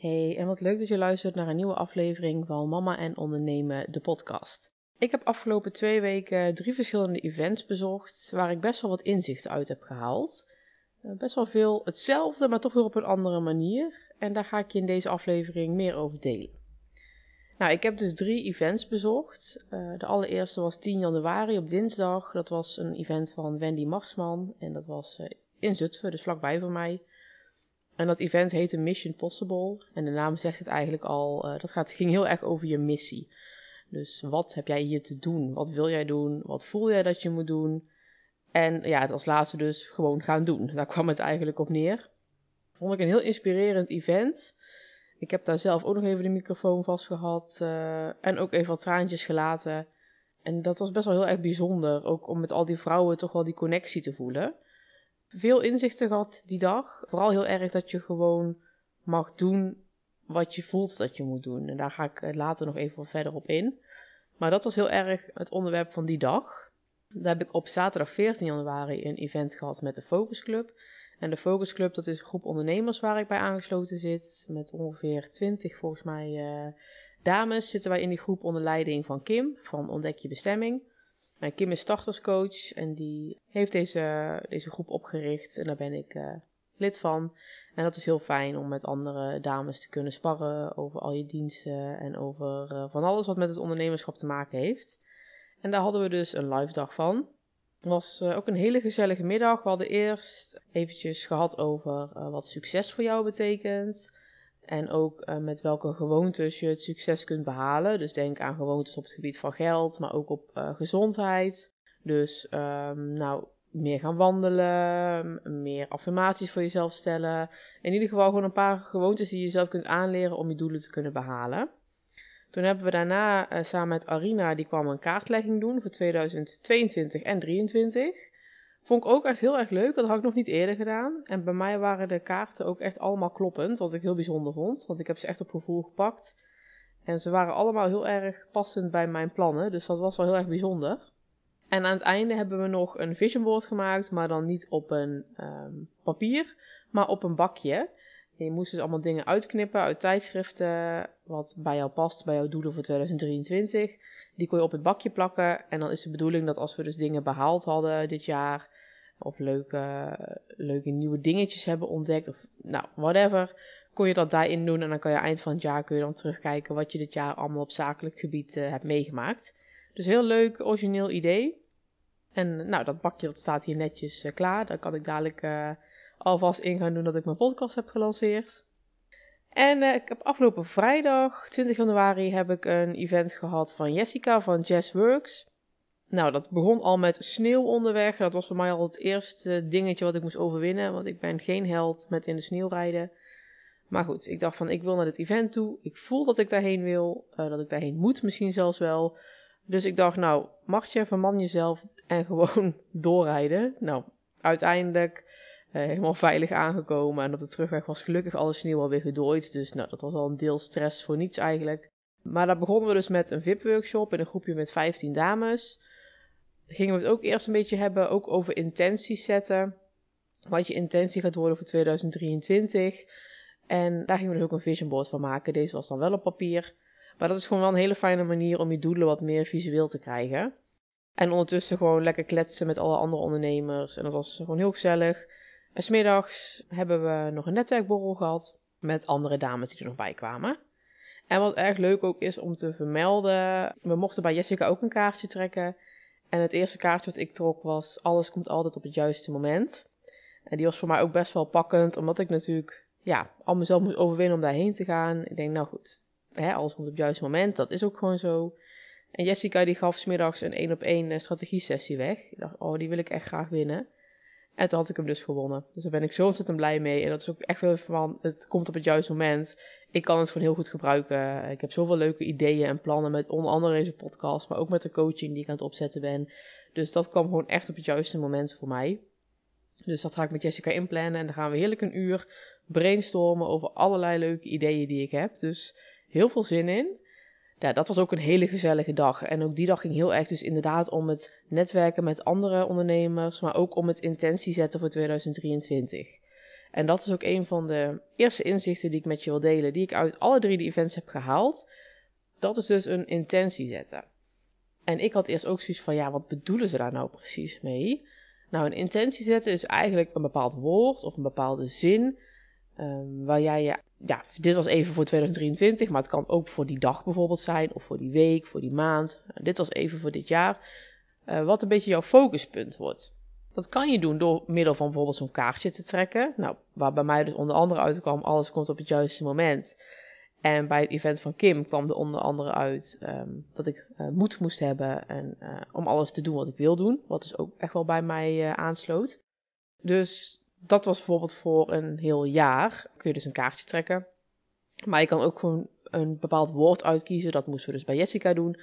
Hey, en wat leuk dat je luistert naar een nieuwe aflevering van Mama en Ondernemen, de podcast. Ik heb afgelopen twee weken drie verschillende events bezocht waar ik best wel wat inzichten uit heb gehaald. Eh, best wel veel hetzelfde, maar toch weer op een andere manier. En daar ga ik je in deze aflevering meer over delen. Nou, ik heb dus drie events bezocht. Uh, de allereerste was 10 januari op dinsdag. Dat was een event van Wendy Marsman en dat was uh, in Zutphen, dus vlakbij voor mij. En dat event heette Mission Possible. En de naam zegt het eigenlijk al. Uh, dat gaat, ging heel erg over je missie. Dus wat heb jij hier te doen? Wat wil jij doen? Wat voel jij dat je moet doen? En ja, als laatste dus gewoon gaan doen. Daar kwam het eigenlijk op neer. Vond ik een heel inspirerend event. Ik heb daar zelf ook nog even de microfoon vast gehad. Uh, en ook even wat traantjes gelaten. En dat was best wel heel erg bijzonder. Ook om met al die vrouwen toch wel die connectie te voelen veel inzichten gehad die dag. Vooral heel erg dat je gewoon mag doen wat je voelt dat je moet doen. En daar ga ik eh, later nog even verder op in. Maar dat was heel erg het onderwerp van die dag. Daar heb ik op zaterdag 14 januari een event gehad met de Focus Club. En de Focus Club, dat is een groep ondernemers waar ik bij aangesloten zit. Met ongeveer 20 volgens mij uh, dames zitten wij in die groep onder leiding van Kim van Ontdek je bestemming. Kim is starterscoach en die heeft deze, deze groep opgericht en daar ben ik uh, lid van. En dat is heel fijn om met andere dames te kunnen sparren over al je diensten en over uh, van alles wat met het ondernemerschap te maken heeft. En daar hadden we dus een live dag van. Het was uh, ook een hele gezellige middag. We hadden eerst eventjes gehad over wat succes voor jou betekent. En ook uh, met welke gewoontes je het succes kunt behalen. Dus denk aan gewoontes op het gebied van geld, maar ook op uh, gezondheid. Dus um, nou, meer gaan wandelen, meer affirmaties voor jezelf stellen. In ieder geval gewoon een paar gewoontes die je zelf kunt aanleren om je doelen te kunnen behalen. Toen hebben we daarna uh, samen met Arina, die kwam een kaartlegging doen voor 2022 en 2023. Vond ik ook echt heel erg leuk. Dat had ik nog niet eerder gedaan. En bij mij waren de kaarten ook echt allemaal kloppend. Wat ik heel bijzonder vond. Want ik heb ze echt op gevoel gepakt. En ze waren allemaal heel erg passend bij mijn plannen. Dus dat was wel heel erg bijzonder. En aan het einde hebben we nog een vision board gemaakt. Maar dan niet op een um, papier. Maar op een bakje. je moest dus allemaal dingen uitknippen uit tijdschriften. Wat bij jou past, bij jouw doelen voor 2023. Die kon je op het bakje plakken. En dan is de bedoeling dat als we dus dingen behaald hadden dit jaar of leuke, leuke nieuwe dingetjes hebben ontdekt. Of nou, whatever. Kon je dat daarin doen. En dan kan je eind van het jaar kun je dan terugkijken wat je dit jaar allemaal op zakelijk gebied uh, hebt meegemaakt. Dus heel leuk, origineel idee. En nou, dat bakje dat staat hier netjes uh, klaar. Daar kan ik dadelijk uh, alvast in gaan doen dat ik mijn podcast heb gelanceerd. En ik heb afgelopen vrijdag, 20 januari, heb ik een event gehad van Jessica van Jazz Works. Nou, dat begon al met sneeuw onderweg. Dat was voor mij al het eerste dingetje wat ik moest overwinnen. Want ik ben geen held met in de sneeuw rijden. Maar goed, ik dacht van ik wil naar dit event toe. Ik voel dat ik daarheen wil. Uh, dat ik daarheen moet misschien zelfs wel. Dus ik dacht nou, mag je verman jezelf en gewoon doorrijden. Nou, uiteindelijk uh, helemaal veilig aangekomen. En op de terugweg was gelukkig alle sneeuw alweer gedooid. Dus nou, dat was al een deel stress voor niets eigenlijk. Maar daar begonnen we dus met een VIP-workshop in een groepje met 15 dames gingen we het ook eerst een beetje hebben ook over intenties zetten. Wat je intentie gaat worden voor 2023. En daar gingen we dus ook een vision board van maken. Deze was dan wel op papier. Maar dat is gewoon wel een hele fijne manier om je doelen wat meer visueel te krijgen. En ondertussen gewoon lekker kletsen met alle andere ondernemers. En dat was gewoon heel gezellig. En smiddags hebben we nog een netwerkborrel gehad. Met andere dames die er nog bij kwamen. En wat erg leuk ook is om te vermelden. We mochten bij Jessica ook een kaartje trekken. En het eerste kaartje wat ik trok was: alles komt altijd op het juiste moment. En die was voor mij ook best wel pakkend, omdat ik natuurlijk ja, al mezelf moest overwinnen om daarheen te gaan. Ik denk, nou goed, hè, alles komt op het juiste moment, dat is ook gewoon zo. En Jessica die gaf smiddags een één op één eh, strategie sessie weg. Ik dacht, oh, die wil ik echt graag winnen. En toen had ik hem dus gewonnen. Dus daar ben ik zo ontzettend blij mee. En dat is ook echt wel van, het komt op het juiste moment. Ik kan het gewoon heel goed gebruiken. Ik heb zoveel leuke ideeën en plannen met onder andere deze podcast, maar ook met de coaching die ik aan het opzetten ben. Dus dat kwam gewoon echt op het juiste moment voor mij. Dus dat ga ik met Jessica inplannen en dan gaan we heerlijk een uur brainstormen over allerlei leuke ideeën die ik heb. Dus heel veel zin in ja, dat was ook een hele gezellige dag. En ook die dag ging heel erg dus inderdaad om het netwerken met andere ondernemers, maar ook om het intentie zetten voor 2023. En dat is ook een van de eerste inzichten die ik met je wil delen, die ik uit alle drie de events heb gehaald. Dat is dus een intentie zetten. En ik had eerst ook zoiets van, ja, wat bedoelen ze daar nou precies mee? Nou, een intentie zetten is eigenlijk een bepaald woord of een bepaalde zin um, waar jij ja, dit was even voor 2023, maar het kan ook voor die dag bijvoorbeeld zijn, of voor die week, voor die maand. dit was even voor dit jaar. Uh, wat een beetje jouw focuspunt wordt. Dat kan je doen door middel van bijvoorbeeld zo'n kaartje te trekken. Nou, waar bij mij dus onder andere uitkwam, alles komt op het juiste moment. En bij het event van Kim kwam er onder andere uit um, dat ik uh, moed moest hebben en, om alles te doen wat ik wil doen. Wat dus ook echt wel bij mij aansloot. Dus dat was bijvoorbeeld voor een heel jaar. Kun je dus een kaartje trekken. Maar je kan ook gewoon een bepaald woord uitkiezen. Dat moesten we dus bij Jessica doen.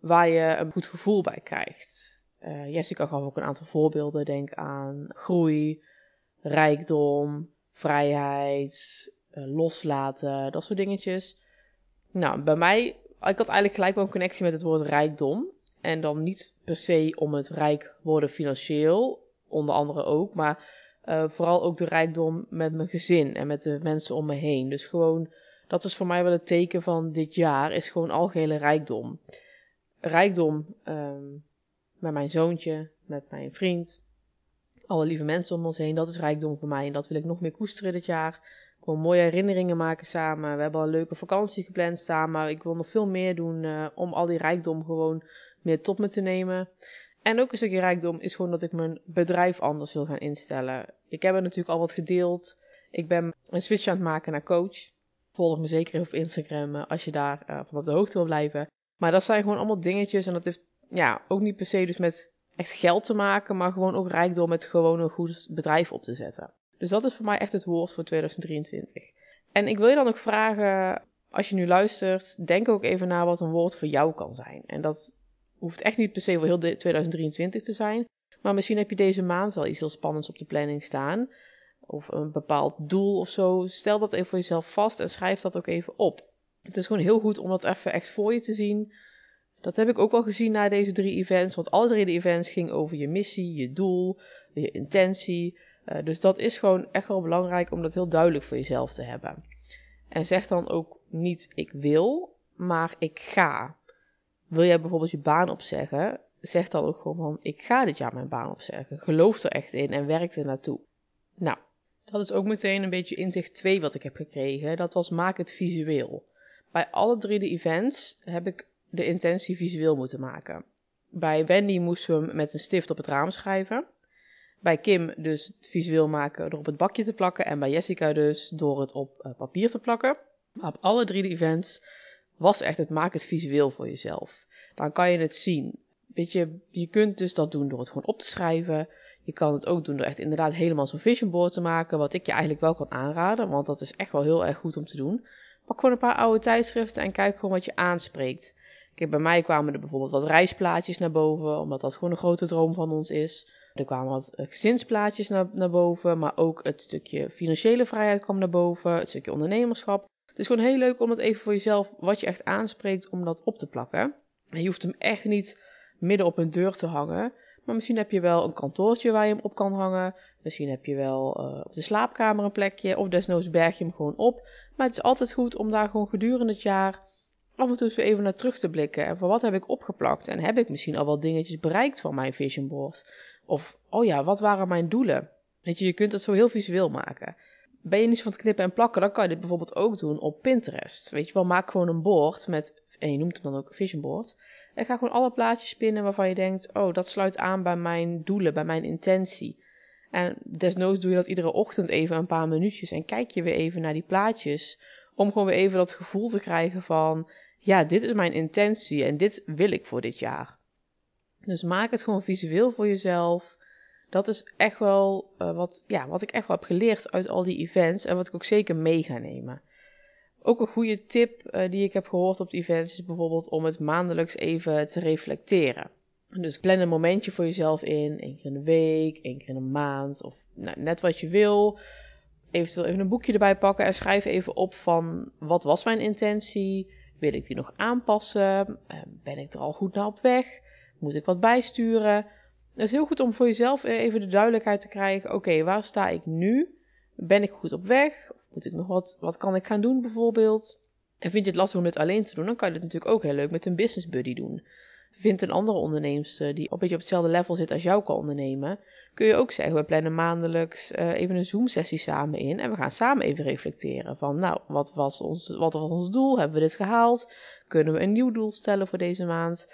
Waar je een goed gevoel bij krijgt. Jessica gaf ook een aantal voorbeelden. Denk aan groei, rijkdom, vrijheid, uh, loslaten, dat soort dingetjes. Nou, bij mij, ik had eigenlijk gelijk wel een connectie met het woord rijkdom. En dan niet per se om het rijk worden financieel, onder andere ook, maar uh, vooral ook de rijkdom met mijn gezin en met de mensen om me heen. Dus gewoon, dat is voor mij wel het teken van dit jaar, is gewoon algehele rijkdom. Rijkdom um, met mijn zoontje, met mijn vriend, alle lieve mensen om ons heen, dat is rijkdom voor mij en dat wil ik nog meer koesteren dit jaar gewoon mooie herinneringen maken samen. We hebben al een leuke vakantie gepland samen. Ik wil nog veel meer doen uh, om al die rijkdom gewoon meer tot me te nemen. En ook een stukje rijkdom is gewoon dat ik mijn bedrijf anders wil gaan instellen. Ik heb er natuurlijk al wat gedeeld. Ik ben een switch aan het maken naar coach. Volg me zeker op Instagram uh, als je daar uh, van op de hoogte wil blijven. Maar dat zijn gewoon allemaal dingetjes en dat heeft ja, ook niet per se dus met echt geld te maken, maar gewoon ook rijkdom met gewoon een goed bedrijf op te zetten. Dus dat is voor mij echt het woord voor 2023. En ik wil je dan ook vragen, als je nu luistert, denk ook even na wat een woord voor jou kan zijn. En dat hoeft echt niet per se voor heel 2023 te zijn. Maar misschien heb je deze maand wel iets heel spannends op de planning staan. Of een bepaald doel of zo. Stel dat even voor jezelf vast en schrijf dat ook even op. Het is gewoon heel goed om dat even echt voor je te zien. Dat heb ik ook wel gezien na deze drie events. Want alle drie de events gingen over je missie, je doel, je intentie. Uh, dus dat is gewoon echt wel belangrijk om dat heel duidelijk voor jezelf te hebben. En zeg dan ook niet ik wil, maar ik ga. Wil jij bijvoorbeeld je baan opzeggen? Zeg dan ook gewoon van ik ga dit jaar mijn baan opzeggen. Geloof er echt in en werk er naartoe. Nou, dat is ook meteen een beetje inzicht 2 wat ik heb gekregen. Dat was maak het visueel. Bij alle drie de events heb ik de intentie visueel moeten maken. Bij Wendy moesten we met een stift op het raam schrijven. Bij Kim dus het visueel maken door op het bakje te plakken. En bij Jessica dus door het op uh, papier te plakken. Maar op alle drie de events was echt het maak het visueel voor jezelf. Dan kan je het zien. Weet je, je kunt dus dat doen door het gewoon op te schrijven. Je kan het ook doen door echt inderdaad helemaal zo'n vision board te maken. Wat ik je eigenlijk wel kan aanraden. Want dat is echt wel heel erg goed om te doen. Pak gewoon een paar oude tijdschriften en kijk gewoon wat je aanspreekt. Kijk, bij mij kwamen er bijvoorbeeld wat reisplaatjes naar boven. Omdat dat gewoon een grote droom van ons is. Er kwamen wat eh, gezinsplaatjes naar, naar boven, maar ook het stukje financiële vrijheid kwam naar boven, het stukje ondernemerschap. Het is gewoon heel leuk om dat even voor jezelf, wat je echt aanspreekt, om dat op te plakken. En je hoeft hem echt niet midden op een deur te hangen. Maar misschien heb je wel een kantoortje waar je hem op kan hangen. Misschien heb je wel uh, op de slaapkamer een plekje. Of desnoods berg je hem gewoon op. Maar het is altijd goed om daar gewoon gedurende het jaar af en toe eens weer even naar terug te blikken. En van wat heb ik opgeplakt? En heb ik misschien al wel dingetjes bereikt van mijn vision board? Of, oh ja, wat waren mijn doelen? Weet je, je kunt het zo heel visueel maken. Ben je niet van het knippen en plakken, dan kan je dit bijvoorbeeld ook doen op Pinterest. Weet je wel, maak gewoon een board met, en je noemt hem dan ook vision board. En ga gewoon alle plaatjes spinnen waarvan je denkt, oh, dat sluit aan bij mijn doelen, bij mijn intentie. En desnoods doe je dat iedere ochtend even een paar minuutjes en kijk je weer even naar die plaatjes. Om gewoon weer even dat gevoel te krijgen van, ja, dit is mijn intentie en dit wil ik voor dit jaar. Dus maak het gewoon visueel voor jezelf. Dat is echt wel uh, wat, ja, wat ik echt wel heb geleerd uit al die events en wat ik ook zeker mee ga nemen. Ook een goede tip uh, die ik heb gehoord op de events is bijvoorbeeld om het maandelijks even te reflecteren. Dus plan een momentje voor jezelf in, één keer in de week, één keer in een maand of nou, net wat je wil. Eventueel even een boekje erbij pakken en schrijf even op van wat was mijn intentie? Wil ik die nog aanpassen? Uh, ben ik er al goed naar op weg? Moet ik wat bijsturen? Het is heel goed om voor jezelf even de duidelijkheid te krijgen. Oké, waar sta ik nu? Ben ik goed op weg? Of moet ik nog wat, wat kan ik gaan doen bijvoorbeeld? En vind je het lastig om dit alleen te doen, dan kan je het natuurlijk ook heel leuk met een business buddy doen. Vind een andere onderneemster die een beetje op hetzelfde level zit als jou kan ondernemen. Kun je ook zeggen, we plannen maandelijks uh, even een Zoom-sessie samen in. En we gaan samen even reflecteren van, nou, wat was, ons, wat was ons doel? Hebben we dit gehaald? Kunnen we een nieuw doel stellen voor deze maand?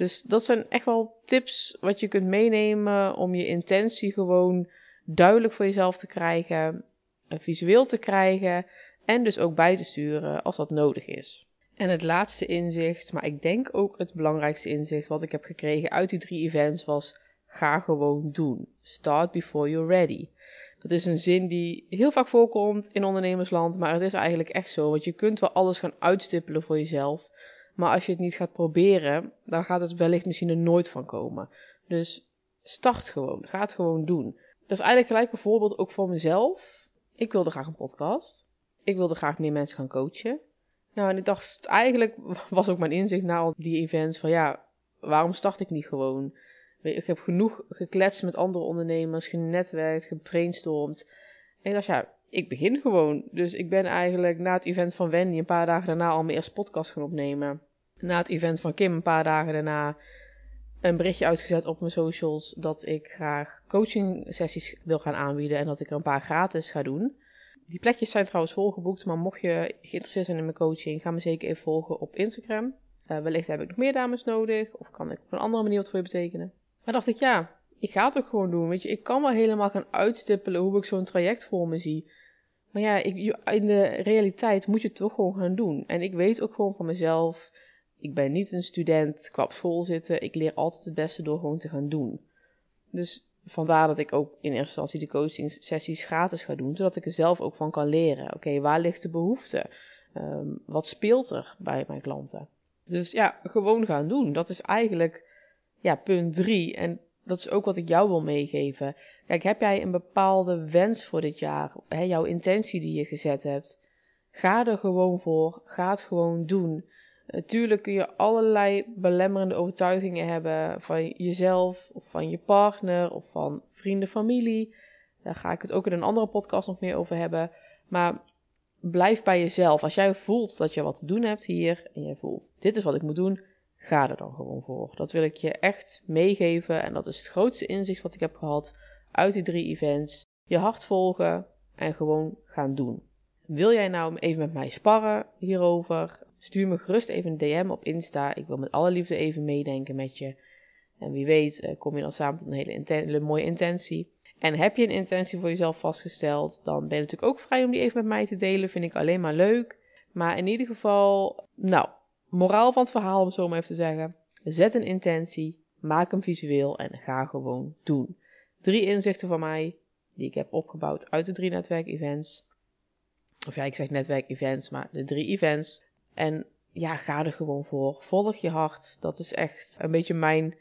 Dus dat zijn echt wel tips wat je kunt meenemen om je intentie gewoon duidelijk voor jezelf te krijgen, visueel te krijgen en dus ook bij te sturen als dat nodig is. En het laatste inzicht, maar ik denk ook het belangrijkste inzicht wat ik heb gekregen uit die drie events was: ga gewoon doen. Start before you're ready. Dat is een zin die heel vaak voorkomt in ondernemersland, maar het is eigenlijk echt zo. Want je kunt wel alles gaan uitstippelen voor jezelf, maar als je het niet gaat proberen, dan gaat het wellicht misschien er nooit van komen. Dus start gewoon. Ga het gewoon doen. Dat is eigenlijk gelijk een voorbeeld ook voor mezelf. Ik wilde graag een podcast. Ik wilde graag meer mensen gaan coachen. Nou, en ik dacht, eigenlijk was ook mijn inzicht na al die events van ja, waarom start ik niet gewoon? Ik heb genoeg gekletst met andere ondernemers, genetwerkt, gebrainstormd. En ik dacht, ja, ik begin gewoon. Dus ik ben eigenlijk na het event van Wendy een paar dagen daarna al mijn eerste podcast gaan opnemen. Na het event van Kim een paar dagen daarna een berichtje uitgezet op mijn socials dat ik graag coaching sessies wil gaan aanbieden en dat ik er een paar gratis ga doen. Die plekjes zijn trouwens volgeboekt, maar mocht je geïnteresseerd zijn in mijn coaching, ga me zeker even volgen op Instagram. Uh, wellicht heb ik nog meer dames nodig, of kan ik op een andere manier wat voor je betekenen. Maar dacht ik, ja, ik ga het ook gewoon doen. Weet je, ik kan wel helemaal gaan uitstippelen hoe ik zo'n traject voor me zie. Maar ja, ik, in de realiteit moet je het toch gewoon gaan doen. En ik weet ook gewoon van mezelf, ik ben niet een student qua school zitten. Ik leer altijd het beste door gewoon te gaan doen. Dus vandaar dat ik ook in eerste instantie de coaching sessies gratis ga doen, zodat ik er zelf ook van kan leren. Oké, waar ligt de behoefte? Um, wat speelt er bij mijn klanten? Dus ja, gewoon gaan doen. Dat is eigenlijk ja, punt drie. En dat is ook wat ik jou wil meegeven. Kijk, heb jij een bepaalde wens voor dit jaar? Hè, jouw intentie die je gezet hebt? Ga er gewoon voor. Ga het gewoon doen. Natuurlijk kun je allerlei belemmerende overtuigingen hebben van jezelf, of van je partner, of van vrienden, familie. Daar ga ik het ook in een andere podcast nog meer over hebben. Maar blijf bij jezelf. Als jij voelt dat je wat te doen hebt hier en je voelt dit is wat ik moet doen, ga er dan gewoon voor. Dat wil ik je echt meegeven en dat is het grootste inzicht wat ik heb gehad uit die drie events. Je hart volgen en gewoon gaan doen. Wil jij nou even met mij sparren hierover? Stuur me gerust even een DM op Insta. Ik wil met alle liefde even meedenken met je. En wie weet eh, kom je dan samen tot een hele, mooie intentie. En heb je een intentie voor jezelf vastgesteld, dan ben je natuurlijk ook vrij om die even met mij te delen. Vind ik alleen maar leuk. Maar in ieder geval, nou, moraal van het verhaal om zo maar even te zeggen. Zet een intentie, maak hem visueel en ga gewoon doen. Drie inzichten van mij die ik heb opgebouwd uit de drie netwerk-events. Of ja, ik zeg netwerk-events, maar de drie events. En ja, ga er gewoon voor. Volg je hart. Dat is echt een beetje mijn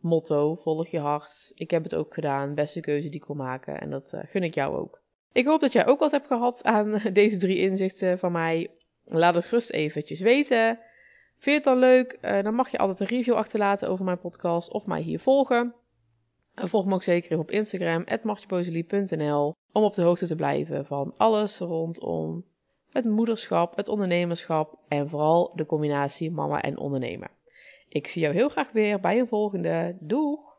motto. Volg je hart. Ik heb het ook gedaan. Beste keuze die ik kon maken. En dat uh, gun ik jou ook. Ik hoop dat jij ook wat hebt gehad aan deze drie inzichten van mij. Laat het gerust eventjes weten. Vind je het dan leuk? Uh, dan mag je altijd een review achterlaten over mijn podcast of mij hier volgen. En volg me ook zeker even op Instagram, martjebozelie.nl, om op de hoogte te blijven van alles rondom het moederschap, het ondernemerschap en vooral de combinatie mama en ondernemer. Ik zie jou heel graag weer bij een volgende. Doeg!